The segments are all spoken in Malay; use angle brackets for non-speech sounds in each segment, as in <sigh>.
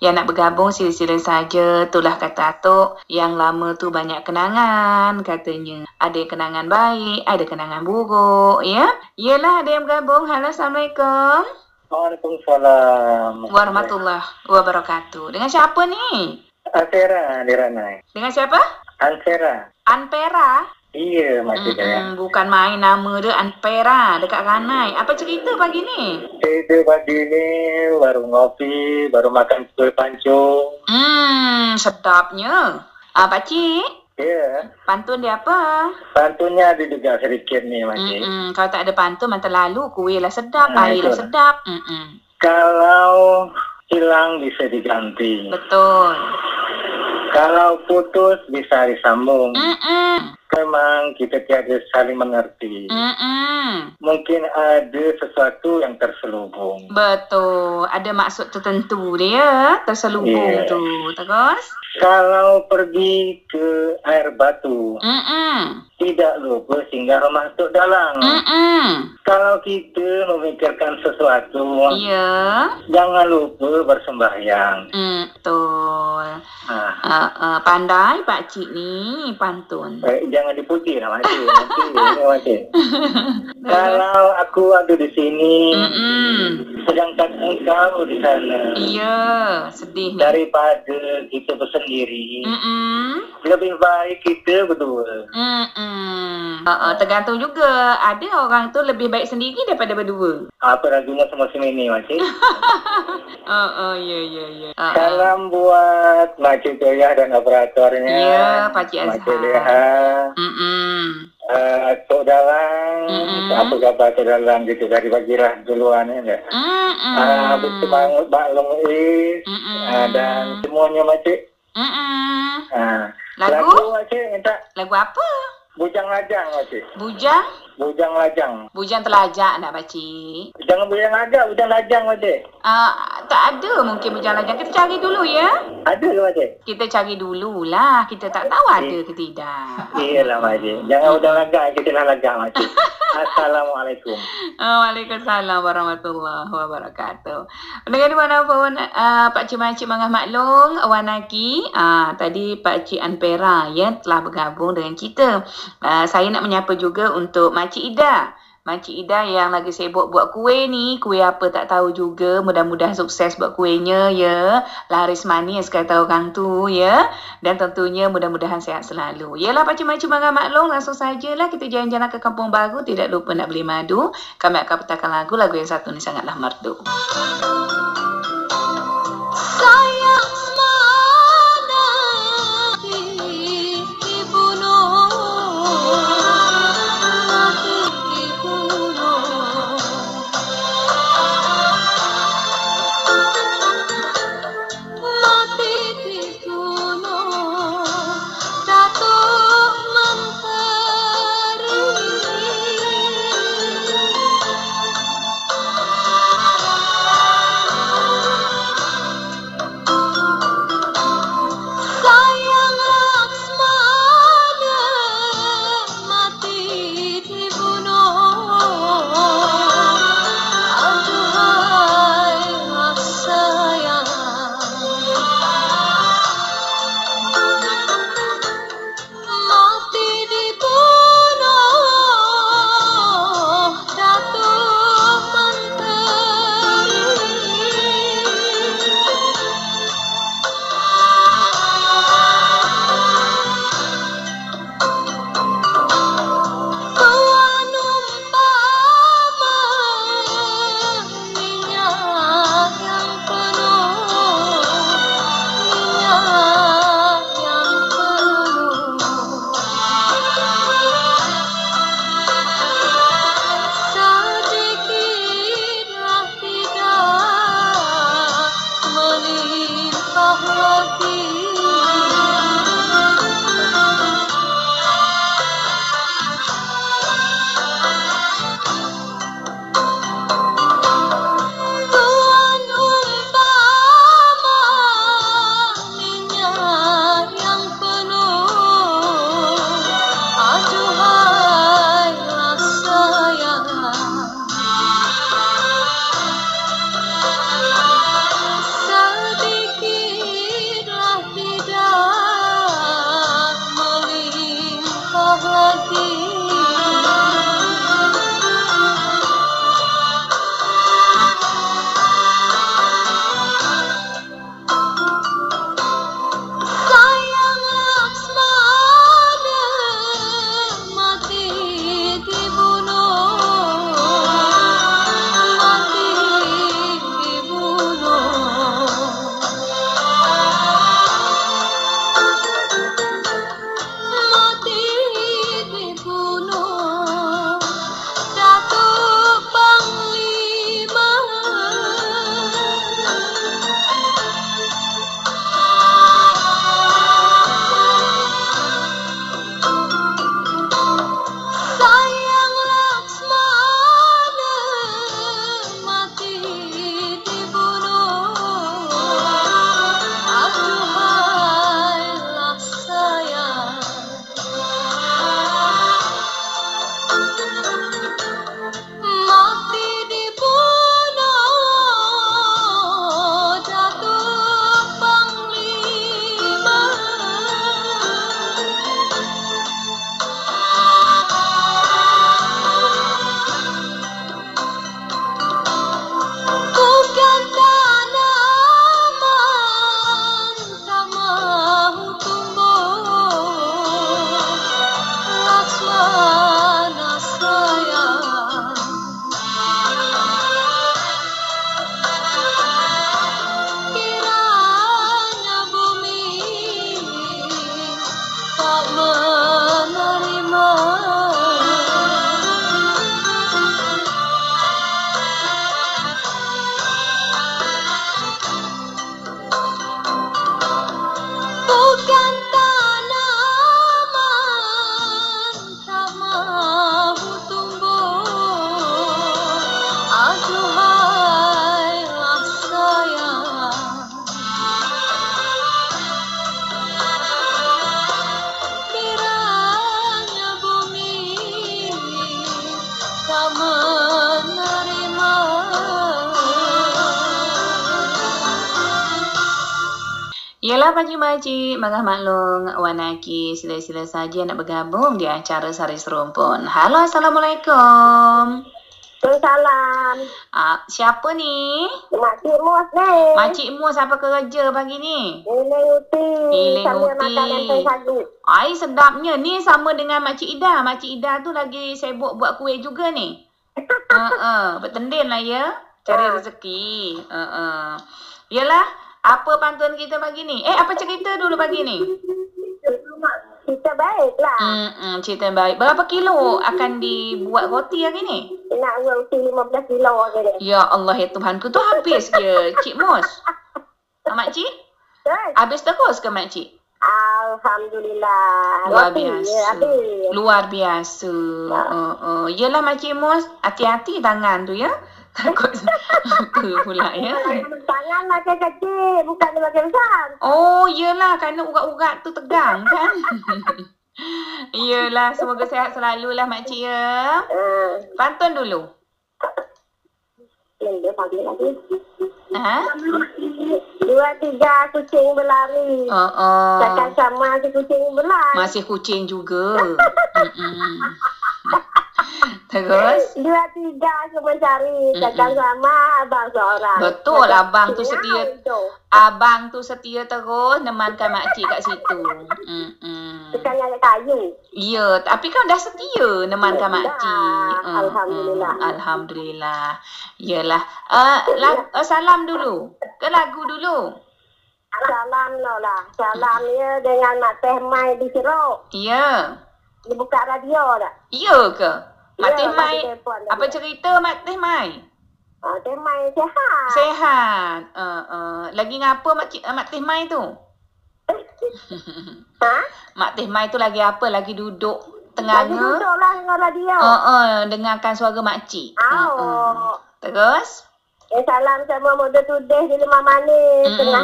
Yang nak bergabung sila-sila saja. Itulah kata Atok. Yang lama tu banyak kenangan katanya. Ada kenangan baik, ada kenangan buruk. Ya? Yelah ada yang bergabung. Halo, Assalamualaikum. Waalaikumsalam. Warahmatullahi wabarakatuh. Dengan siapa ni? Antera di Ranai. Dengan siapa? Antera. Anpera? Iya, Jaya. Mm-mm, bukan main nama dia Anpera dekat Ranai. Apa cerita pagi ni? Kita pagi ni baru ngopi, baru makan kue pancung. Hmm, sedapnya. Ah, pakcik, Ya, pantun dia apa? pantunnya ada juga sedikit ni, Makcik. Mm-mm, kalau tak ada pantun masa lalu kuih lah sedap, Ah, air lah sedap. Mm-mm. Kalau hilang bisa diganti. Betul. Kalau putus bisa disambung. Mm-mm. Memang kita tiada saling mengerti. Mm-mm. Mungkin ada sesuatu yang terselubung. Betul. Ada maksud tertentu dia terselubung Yeah. tu. Terus? Kalau pergi ke air batu, Mm-mm. tidak lupa singgah rumah Tok Dalang. Mm-mm. Kalau kita memikirkan sesuatu, Ya. jangan lupa bersembahyang. Mm, betul. Ha. Uh, uh, pandai Pak Cik ni pantun. Eh, jangan dipuji lah <laughs> Makcik. Nanti, ini Makcik. Kalau aku ada di sini, Mm-mm. sedangkan engkau di sana, Iya, sedih ni. daripada kita bersendiri, Mm-mm. lebih baik kita berdua. Mm-mm. Uh, uh, tergantung juga. Ada orang tu lebih baik sendiri daripada berdua. Apa lagunya semua ini, Makcik? Uh, <laughs> uh, ya, ya, ya. Salam buat Makcik Joya dan operatornya. Ya, Pakcik Makcik Azhar. Leha. Mm-mm. Uh, Tok Dalang, Mm-mm. apa khabar Tok Dalang gitu dari bagilah duluan ya enggak? Mm-mm. Ah, bersemangat Mbak Long Is Mm-mm. ah, dan semuanya makcik. Mm-mm. Ah, Lagu? Lagu makcik minta Lagu apa? bujang lajang makcik. Bujang? Bujang lajang. Bujang telajak nak pakcik. Jangan bujang lajang, bujang lajang makcik. Uh, tak ada mungkin bujang lajang. Kita cari dulu ya. Ada ke makcik? Kita cari dululah. Kita tak tahu ada ke tidak. Iyalah makcik. Jangan bujang lajang, kita lah lajang makcik. <laughs> Assalamualaikum. Oh, Waalaikumsalam warahmatullahi wabarakatuh. Dengan di mana pun uh, Pak Cik Makcik Mangah Maklong, Wanaki, uh, tadi Pak Cik Anpera ya telah bergabung dengan kita. Uh, saya nak menyapa juga untuk Makcik Ida. Makcik Ida yang lagi sibuk buat kuih ni. Kuih apa tak tahu juga. Mudah-mudahan sukses buat kuihnya ya. Laris manis kata orang tu ya. Dan tentunya mudah-mudahan sihat selalu. Yalah Pak Cik Makcik Mangah Maklong langsung sajalah kita jalan-jalan ke kampung baru. Tidak lupa nak beli madu. Kami akan putarkan lagu. Lagu yang satu ni sangatlah merdu. Sayang Yalah Pakcik Makcik, Mangah Maklong, Wan Aki, sila-sila saja nak bergabung di acara Sari Serumpun. Halo, Assalamualaikum. Salam. Ah, siapa ni? Makcik Mus ni. Makcik Mus apa kerja pagi ni? Iling uti. Iling Sambil uti. sagu. Ai sedapnya ni sama dengan Makcik Ida. Makcik Ida tu lagi sibuk buat kuih juga ni. Ha <laughs> uh, bertendin lah ya. Cari Ha. rezeki. Ha uh, Yalah, apa pantun kita pagi ni? Eh, apa cerita dulu pagi ni? Kita baiklah. Hmm, hmm cerita baik. Berapa kilo akan dibuat roti hari ni? Nak uti 15 kilo ke ni. Ya Allah ya Tuhanku tu habis ke Cik Mus? Ah, Makcik? Kan? Habis terus ke Makcik? Alhamdulillah. Luar Roti biasa. je habis. Luar biasa. Uh, uh. Yelah Makcik Mus, hati-hati tangan tu ya. Takut <laughs> apa pula ya. Tangan makan kecil, bukan dia makan besar. Oh, yelah kerana urat-urat tu tegang kan. <laughs> Yelah, semoga sehat selalu lah Makcik ya. Uh, Pantun dulu. lagi. Ha? Dua tiga kucing berlari. Oh. Cakap sama si kucing berlari. Masih kucing juga. <laughs> Mm-mm. Terus? Dua tiga aku mencari. Cakap sama abang seorang. Betul, abang tu "Siapa setia." itu?" Abang tu setia terus nemankan makcik kat situ. Mm-mm. Bukan yang kayu. Ya, tapi kan dah setia nemankan Dah, makcik. Alhamdulillah. Alhamdulillah. Yalah. Uh, lag, uh, salam dulu. Ke lagu dulu? Salam no lah. Salam ya dengan Mak Teh Mai di Sirok. Ya. Dia buka radio tak? Ya ke? Mak Ya, Teh Mai, lagi apa cerita Mak Teh Mai? Ah, Teh Mai sehat. Sehat. Uh, uh, lagi ngapa Mak, Cik- uh, Mak Teh Mai tu? <laughs> Ha? Mak Teh Mai tu lagi apa? Lagi duduk Lagi tengah duduk lah dengan radio. Uh, uh, dengarkan suara makcik. Uh, uh. Oh. Terus? Eh, salam sama muda tudeh di rumah manis. Mm-mm. Tengah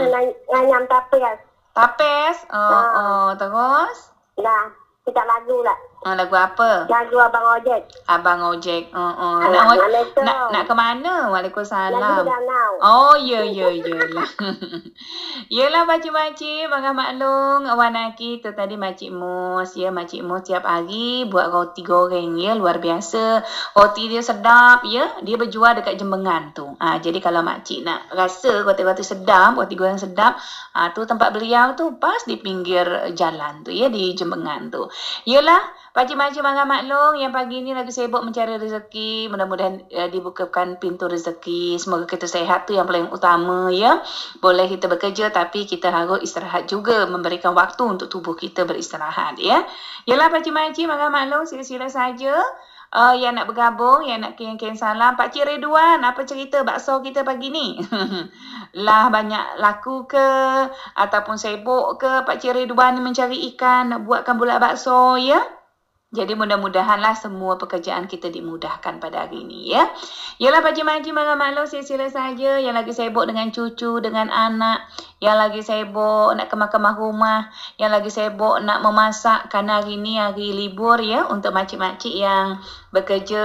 nganyam tapis. Tapes? Oh, Ah. oh. Terus? Nah, kita lagu lah. Uh, lagu apa? Lagu Abang Ojek. Abang ojek. Uh, uh. Nak, Assalamualaikum. nak, nak ke mana? Lagu Waalaikumsalam. danau. Oh, ya, ya, ya lah. <laughs> Yelah, makcik-makcik, bangga maklum, Wan Aki tu tadi Makcik Mus. Ya, Makcik Mus tiap hari buat roti goreng, ya, luar biasa. Roti dia sedap, ya. Dia berjual dekat Jembengan tu. Ha, jadi kalau makcik nak rasa roti-roti sedap, roti goreng sedap, ha, tu tempat beliau tu pas di pinggir jalan tu, ya, di Jembengan tu. Yelah, Pakcik-makcik bangga maklum yang pagi ni lagi sibuk mencari rezeki. Mudah-mudahan uh, dibukakan pintu rezeki. Semoga kita sehat tu yang paling utama ya. Boleh kita bekerja tapi kita harus istirahat juga. Memberikan waktu untuk tubuh kita beristirahat ya. Yalah pakcik-makcik bangga maklum sila-sila saja. Uh, yang nak bergabung, yang nak kirim-kirim salam. Pakcik Ridwan, apa cerita bakso kita pagi ni? <laughs> lah banyak laku ke? Ataupun sibuk ke Pakcik Ridwan ni mencari ikan, nak buatkan bulat bakso ya? Jadi mudah-mudahanlah semua pekerjaan kita dimudahkan pada hari ini ya. Yalah pakcik-makcik malam maklum sila-sila saja yang lagi sibuk dengan cucu, dengan anak, yang lagi sibuk nak kemas-kemas rumah, yang lagi sibuk nak memasak kerana hari ini hari libur ya untuk makcik-makcik yang bekerja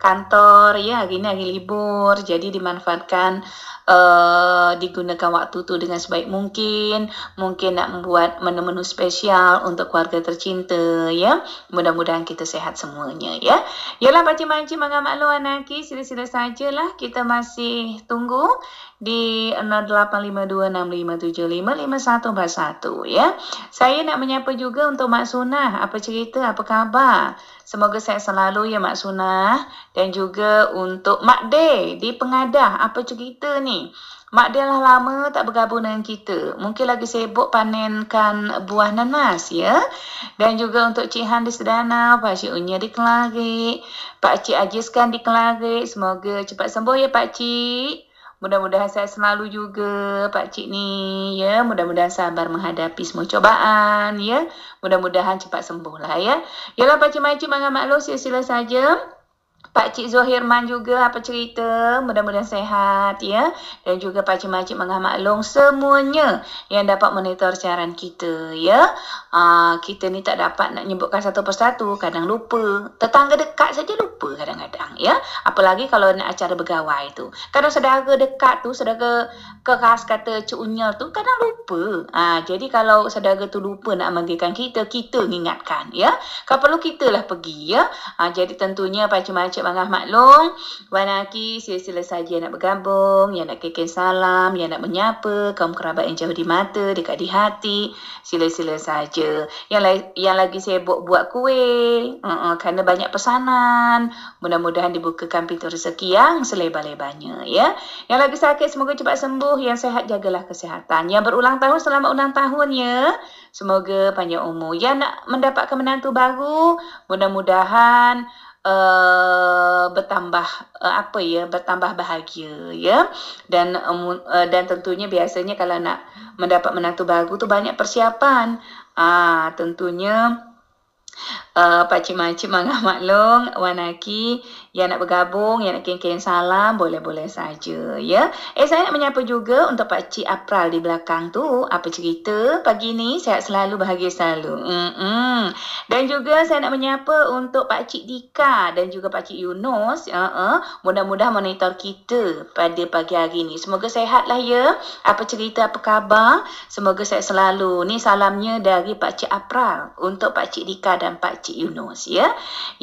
kantor ya hari ini hari libur. Jadi dimanfaatkan uh, digunakan waktu tu dengan sebaik mungkin. Mungkin nak membuat menu-menu spesial untuk keluarga tercinta ya. Mudah-mudahan kita sehat semuanya ya. Yalah pakcik-makcik mangga maklum anaki sila-sila sajalah. Kita masih tunggu di 085265755141 ya. Saya nak menyapa juga untuk Mak Sunah. Apa cerita? Apa khabar? Semoga saya selalu ya Mak Sunah dan juga untuk Mak De di Pengadah. Apa cerita ni? Mak dia lah lama tak bergabung dengan kita. Mungkin lagi sibuk panenkan buah nanas ya. Dan juga untuk Cik Han di Sedana, Pak Cik Unya di Kelari, Pak Cik Ajiskan di Kelari. Semoga cepat sembuh ya Pak Cik. Mudah-mudahan saya selalu juga Pak Cik ni ya. Mudah-mudahan sabar menghadapi semua cobaan ya. Mudah-mudahan cepat sembuh lah ya. Yalah Pak Cik Makcik Mangga Maklum sila-sila saja Pak Cik Zohirman juga apa cerita? Mudah-mudahan sehat ya. Dan juga Pak Cik Makcik Mengah Maklong semuanya yang dapat monitor siaran kita ya. Uh, kita ni tak dapat nak nyebutkan satu persatu, kadang lupa. Tetangga dekat saja lupa kadang-kadang ya. Apalagi kalau nak acara bergawai tu. Kadang saudara dekat tu, saudara keras kata Cik Unyal tu kadang lupa. Uh, jadi kalau saudara tu lupa nak manggilkan kita, kita ingatkan ya. Kalau perlu kita lah pergi ya. Uh, jadi tentunya Pak Cik Makcik Bangah Maklong. Wan Aki sila-sila saja nak bergabung, yang nak kekek salam, yang nak menyapa, kaum kerabat yang jauh di mata, dekat di hati, sila-sila saja. Yang, la- yang lagi sibuk buat kuih, uh-uh, kerana banyak pesanan. Mudah-mudahan dibukakan pintu rezeki yang selebar-lebarnya. Ya. Yang lagi sakit semoga cepat sembuh, yang sehat jagalah kesihatan. Yang berulang tahun selamat ulang tahun ya. Semoga panjang umur. Yang nak mendapatkan menantu baru, mudah-mudahan uh, bertambah uh, apa ya bertambah bahagia ya. Dan um, uh, dan tentunya biasanya kalau nak mendapat menantu baru tu banyak persiapan. Ah uh, tentunya uh, Pak Cik Makcik <laughs> Mangah Maklong, Wan Aki yang nak bergabung, yang nak kirim-kirim salam, boleh-boleh saja. ya. Eh, saya nak menyapa juga untuk Pak Cik April di belakang tu. Apa cerita pagi ni? Sehat selalu, bahagia selalu. Mm-mm. Dan juga saya nak menyapa untuk Pak Cik Dika dan juga Pak Cik Yunus. Uh-uh. Mudah-mudahan monitor kita pada pagi hari ni. Semoga sehatlah ya. Apa cerita, apa khabar? Semoga sehat selalu. Ni salamnya dari Pak Cik April untuk Pak Cik Dika dan Pak Cik Yunus ya.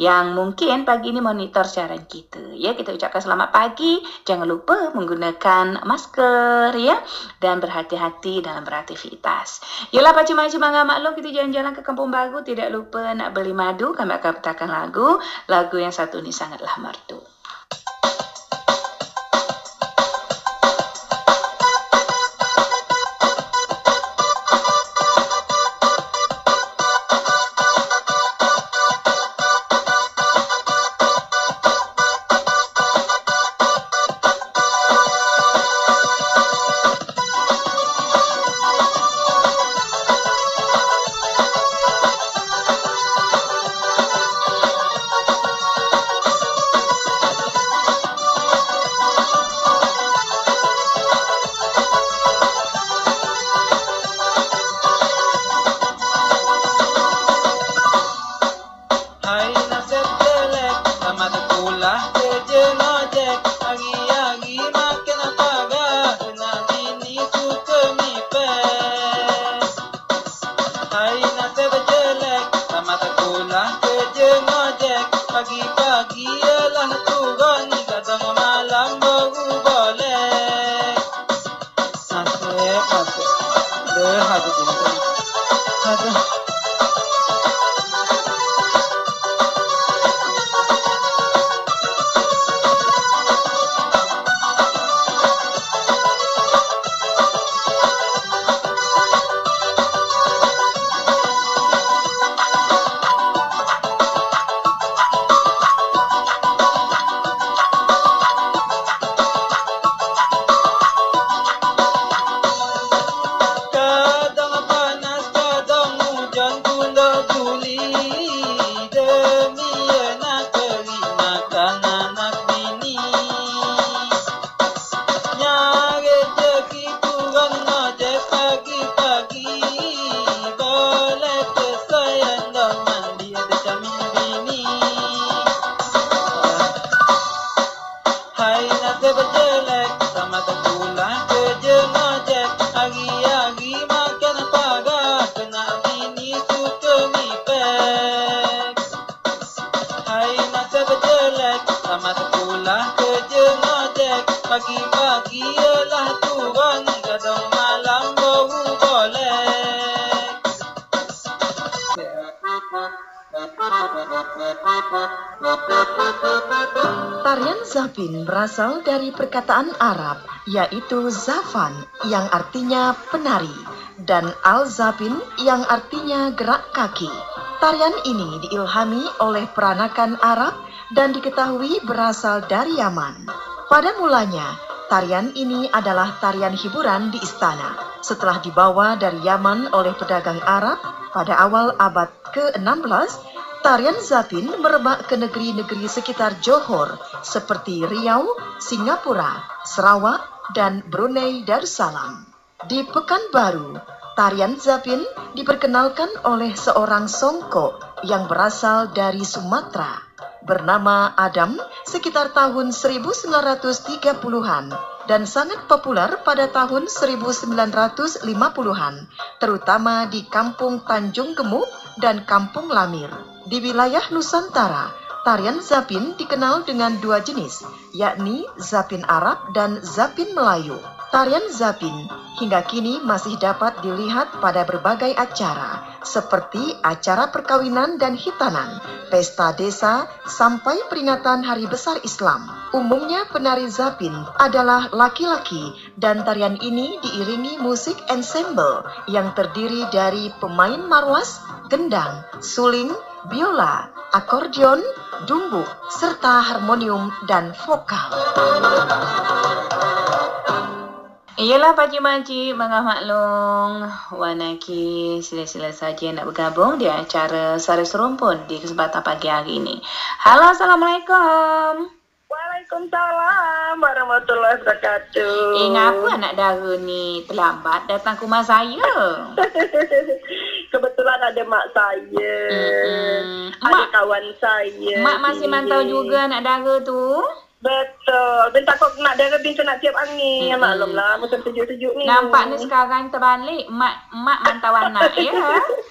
Yang mungkin pagi ni monitor siaran kita ya. Kita ucapkan selamat pagi. Jangan lupa menggunakan masker ya dan berhati-hati dalam beraktivitas. Yalah Pak Cik Makcik Mangga Maklum kita jalan-jalan ke Kampung Baru tidak lupa nak beli madu. Kami akan petakan lagu. Lagu yang satu ni sangatlah merdu. Tarian Zafin berasal dari perkataan Arab, yaitu Zafan yang artinya penari dan Al-Zafin yang artinya gerak kaki. Tarian ini diilhami oleh peranakan Arab dan diketahui berasal dari Yaman. Pada mulanya, tarian ini adalah tarian hiburan di istana. Setelah dibawa dari Yaman oleh pedagang Arab pada awal abad ke-16, Tarian Zapin merebak ke negeri-negeri sekitar Johor seperti Riau, Singapura, Sarawak, dan Brunei Darussalam. Di Pekanbaru, tarian Zapin diperkenalkan oleh seorang songkok yang berasal dari Sumatera bernama Adam sekitar tahun 1930-an dan sangat populer pada tahun 1950-an, terutama di Kampung Tanjung Gemuk dan Kampung Lamir. Di wilayah Nusantara, tarian Zapin dikenal dengan dua jenis, yakni Zapin Arab dan Zapin Melayu. Tarian Zapin hingga kini masih dapat dilihat pada berbagai acara, seperti acara perkawinan dan hitanan, pesta desa, sampai peringatan Hari Besar Islam. Umumnya penari Zapin adalah laki-laki dan tarian ini diiringi musik ensemble yang terdiri dari pemain marwas, gendang, suling, biola, akordeon, dumbuk, serta harmonium dan vokal. Iyalah pakcik-makcik, mangah maklong, wanaki sila-sila saja nak bergabung di acara Sari Serumpun di kesempatan pagi hari ini. Halo, Assalamualaikum. Waalaikumsalam warahmatullahi wabarakatuh. Eh, ngapa anak dara ni terlambat datang ke rumah saya? <laughs> Kebetulan ada mak saya. Mm-mm. Ada Mak- kawan saya. Mak masih mantau juga anak dara tu. Betul. Dan takut nak darah bintu nak tiap angin. Mm-mm. Maklumlah musim sejuk-sejuk ni. Nampak ni sekarang terbalik. Mak mak mantau anak, ya?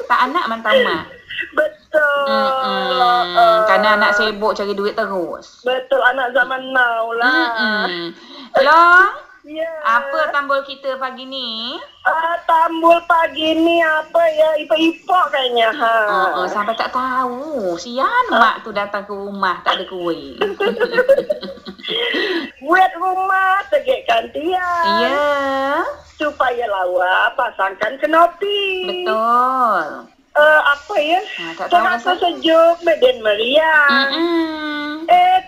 Tak anak mantau mak. Betul. Mm-mm. Uh, Kerana anak sibuk cari duit terus. Betul anak zaman now lah. Mm-mm. Long, Ya. apa tambul kita pagi ni? Uh, tambul pagi ni apa ya? Ipok-ipok kayaknya. Ha. Oh, oh, sampai tak tahu. Sian mak tu datang ke rumah tak ada kuih. <laughs> Buat rumah tegakkan tiang. Ya, Supaya lawa pasangkan kenopi. betul. Uh, apa ya? Ha, tak tahu Terasa rasa. sejuk beden meriah. Mm-mm.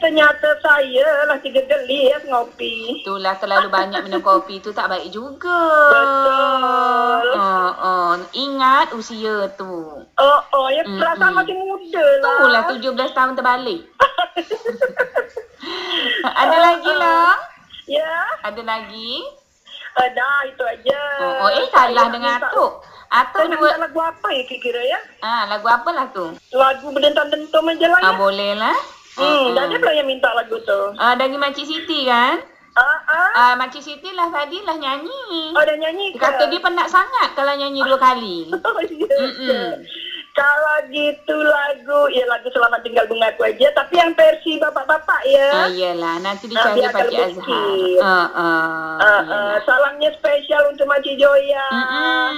Ternyata saya lah tiga gelis ngopi. Itulah terlalu banyak minum <laughs> kopi tu tak baik juga. Betul. Oh, oh. Ingat usia tu. Oh, oh, ya Mm-mm. perasaan masih muda lah. Itulah 17 tahun terbalik. <laughs> ada lagi lah. Ya, Ada lagi. uh, dah itu aja. Oh, oh eh kalah Saya dengan Atuk. Atuk Saya nak dua. minta lagu apa ya kira-kira ya? Ah, lagu apa lah tu? Lagu berdentam-dentum aja lah ya. Ah, boleh lah. Hmm, dah ada belum yang minta lagu tu? Ah, dari Makcik Siti kan? Ah, ah. Ah, Makcik Siti lah tadi lah nyanyi. Oh, dah nyanyi Dia kata dia penat sangat kalau nyanyi dua kali. <laughs> Oh, ya. Mm-mm. Kalau gitu lagu, ya lagu Selamat Tinggal Bungaku aja. Tapi yang versi bapak-bapak ya. Ah, iyalah, nanti dicari Pakcik lebih Azhar. ah, Ah, iyalah. ah, salamnya spesial untuk Makcik Joya. Mm-mm.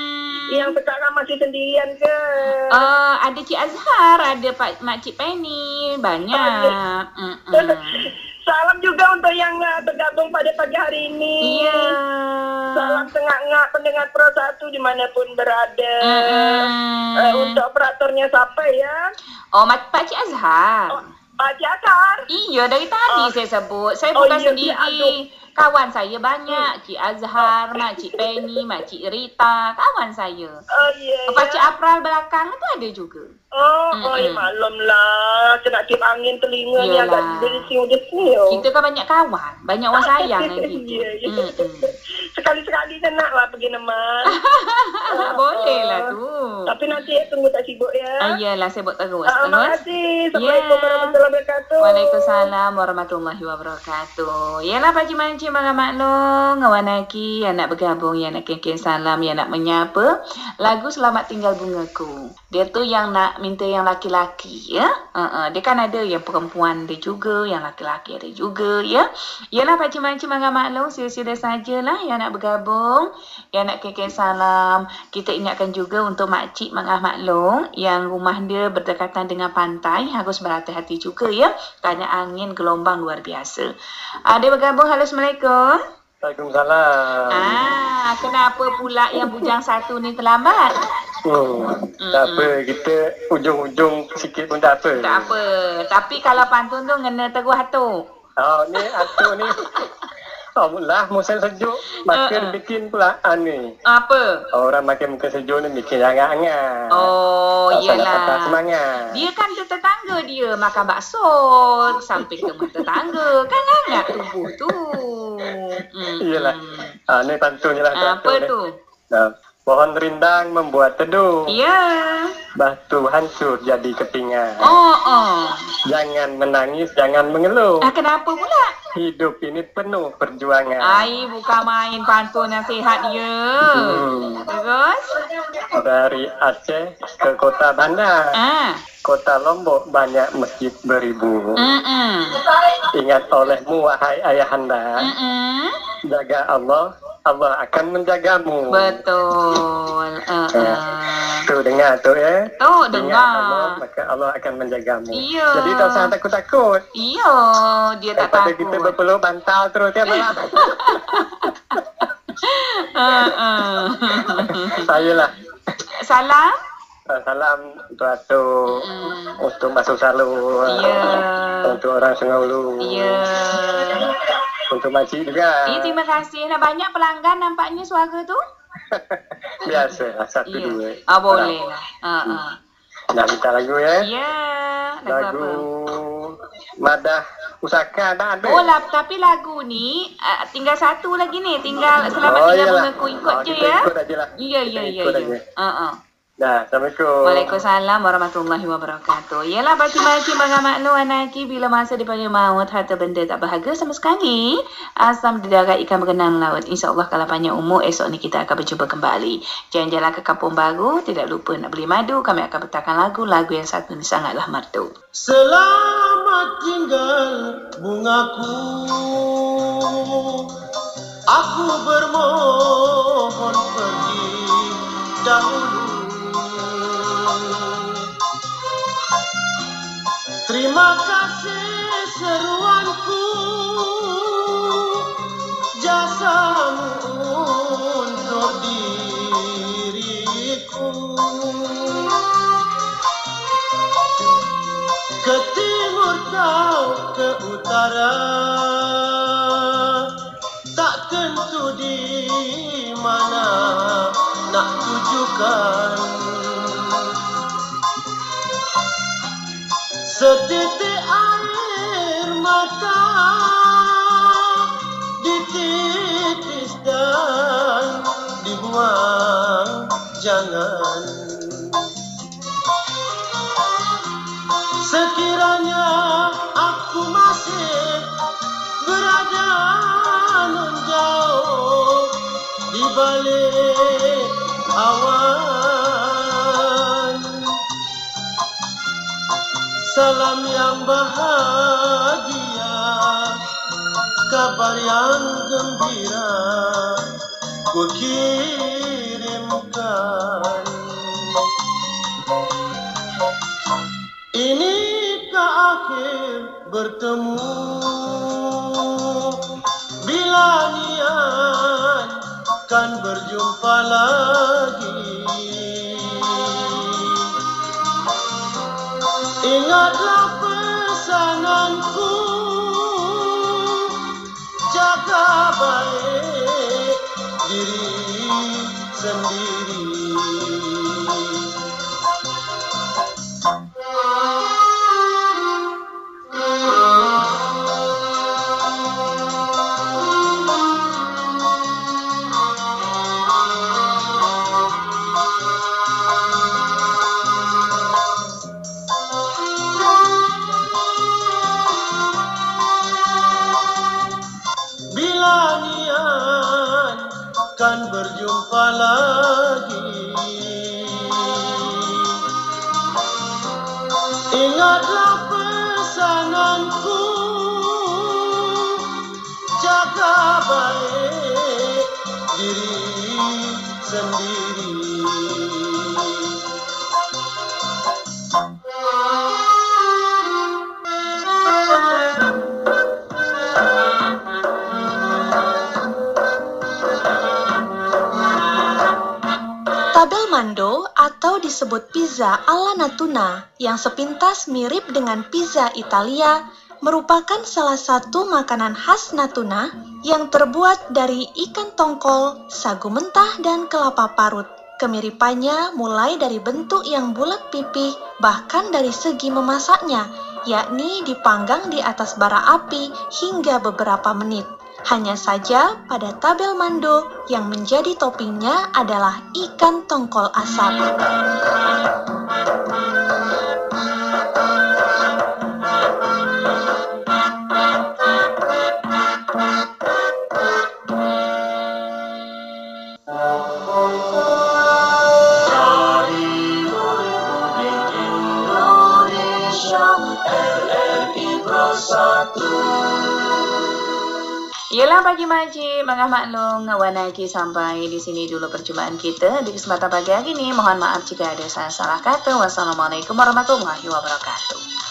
Yang sekarang masih sendirian ke? Ah, ada Cik Azhar, ada Pak Makcik Penny, banyak. Mm-mm. Salam juga untuk yang uh, bergabung pada pagi hari ini. Iya. Salam tengah-ngak pendengar Pro 1 di mana pun berada. Mm-mm. Uh, untuk operatornya siapa ya? Oh, Mak- Pakcik Azhar. Oh, Pak Jakar. Iya, dari tadi Oh. saya sebut. Saya Oh, bukan iya, sendiri. aduh. Kawan saya banyak. Cik Azhar, Mak Cik Penny, Mak Cik Rita. Kawan saya. Oh iya. Pak Cik ya. Apral belakang tu ada juga. Oh, oh ya Mm-mm. maklum lah. Kena tip angin telinga ni Iyalah. agak desing-desing. oh. Kita kan banyak kawan. Banyak orang sayang <laughs> dengan kita. Mm-mm. Sekali-sekali kan nak lah pergi neman. <laughs> Boleh lah tu. Tapi nanti ya, tunggu tak sibuk ya. Ah, Iyalah, saya buat terus. Ah, terima kasih. Assalamualaikum Ya. warahmatullahi wabarakatuh. Waalaikumsalam warahmatullahi wabarakatuh. Yalah Pak Cik Mancik Malam Maklong, Ngawan Aki yang nak bergabung, yang nak kirim salam, yang nak menyapa. Lagu Selamat Tinggal Bungaku. Dia tu yang nak minta yang laki-laki ya. Uh-uh. Dia kan ada yang perempuan dia juga, yang laki-laki ada juga ya. Yalah Pak Cik Mancik Malam Maklong, sila-sila sajalah yang nak bergabung, yang nak kirim salam. Kita ingatkan juga untuk Makcik Mangah Maklong yang rumah dia berdekatan dengan pantai harus berhati-hati juga ya kerana angin gelombang luar biasa. Ah, dia bergabung. Halo Assalamualaikum. Waalaikumsalam. Ah, kenapa pula yang bujang satu ni terlambat? Hmm, tak apa, kita ujung-ujung sikit pun tak apa. Tak apa. Tapi kalau pantun tu kena terus tu. Oh, ni Atuk ni Alhamdulillah musim sejuk makin Ha-ha. bikin pula ni. Apa? Orang makin muka sejuk ni bikin hangat-hangat. Oh, Tak iyalah. semangat. Dia kan tetangga dia makan bakso sampai ke tetangga. Kan hangat tubuh tu. Hmm. Iyalah. Ah, ni pantunnya lah. Apa ni. tu? Pohon rindang membuat teduh. Ya. Batu hancur jadi kepingan. Oh, oh. Jangan menangis, jangan mengeluh. Ah, kenapa pula? Hidup ini penuh perjuangan. Ai, bukan main pantun nasihat dia. Hmm. Terus? Dari Aceh ke kota Bandar. Ah. Kota Lombok banyak masjid beribu. Mm-mm. Ingat olehmu wahai ayahanda. Mm-mm. Jaga Allah, Allah akan menjagamu. Betul. Uh, uh. Tu dengar tu ya. Oh, Ingat Allah, dengar. maka Allah akan menjagamu. Iya. Jadi tak usah takut-takut. Iya, dia tak Daripada takut. kita berpeluh bantal terus tiap malam. <laughs> Uh. Saya lah. Salam. Salam untuk Atuk. Mm. Untuk masuk salur. Ya. Untuk orang Sungai Ulu. Ya. Untuk makcik juga. Eh, terima kasih. Nah, banyak pelanggan nampaknya suara tu. <laughs> Biasa lah, satu Ya. dua. Ah, boleh lah. Uh, uh. Nak minta lagu ya? Ya. Lagu, Lagu apa? Madah Pusaka tak ada. Oh lah, tapi lagu ni uh, tinggal satu lagi ni. Tinggal selamat Oh, tinggal iyalah. mengaku ikut Oh, je ya. ikut aje lah. Ya, ya, Kita ya. ikut aje. Dah, Assalamualaikum. Waalaikumsalam warahmatullahi wabarakatuh. Yalah baca maci bangga maklu anaki bila masa dipanggil maut harta benda tak berharga sama sekali. Asam di darat ikan berenang laut. InsyaAllah kalau panjang umur esok ni kita akan berjumpa kembali. Jalan-jalan ke kampung baru. Tidak lupa nak beli madu. Kami akan bertakan lagu. Lagu yang satu ni sangatlah merdu. Selamat tinggal bungaku Aku bermohon pergi dahulu Terima kasih seruanku Jasamu untuk diriku. Ke timur kau ke utara tak tentu di mana nak tujukan setitik air mata dititis dan dibuang jangan. Sekiranya aku masih berada nun jauh di balik awan Salam yang bahagia Kabar yang gembira Ku kirimkan Inikah akhir bertemu? Bila niat kan berjumpa lagi Ingatlah pesananku Jaga baik diri sendiri Ingatlah pesananku Jaga baik diri sendiri disebut pizza ala Natuna yang sepintas mirip dengan pizza Italia merupakan salah satu makanan khas Natuna yang terbuat dari ikan tongkol, sagu mentah, dan kelapa parut. Kemiripannya mulai dari bentuk yang bulat pipih, bahkan dari segi memasaknya, yakni dipanggang di atas bara api hingga beberapa menit. Hanya saja pada tabel mando yang menjadi toppingnya adalah ikan tongkol asap. Yelah pagi makcik, Mangah Maklong, Wan Aki sampai di sini dulu perjumpaan kita di kesempatan pagi hari ini. Mohon maaf jika ada salah-salah kata. Wassalamualaikum warahmatullahi wabarakatuh.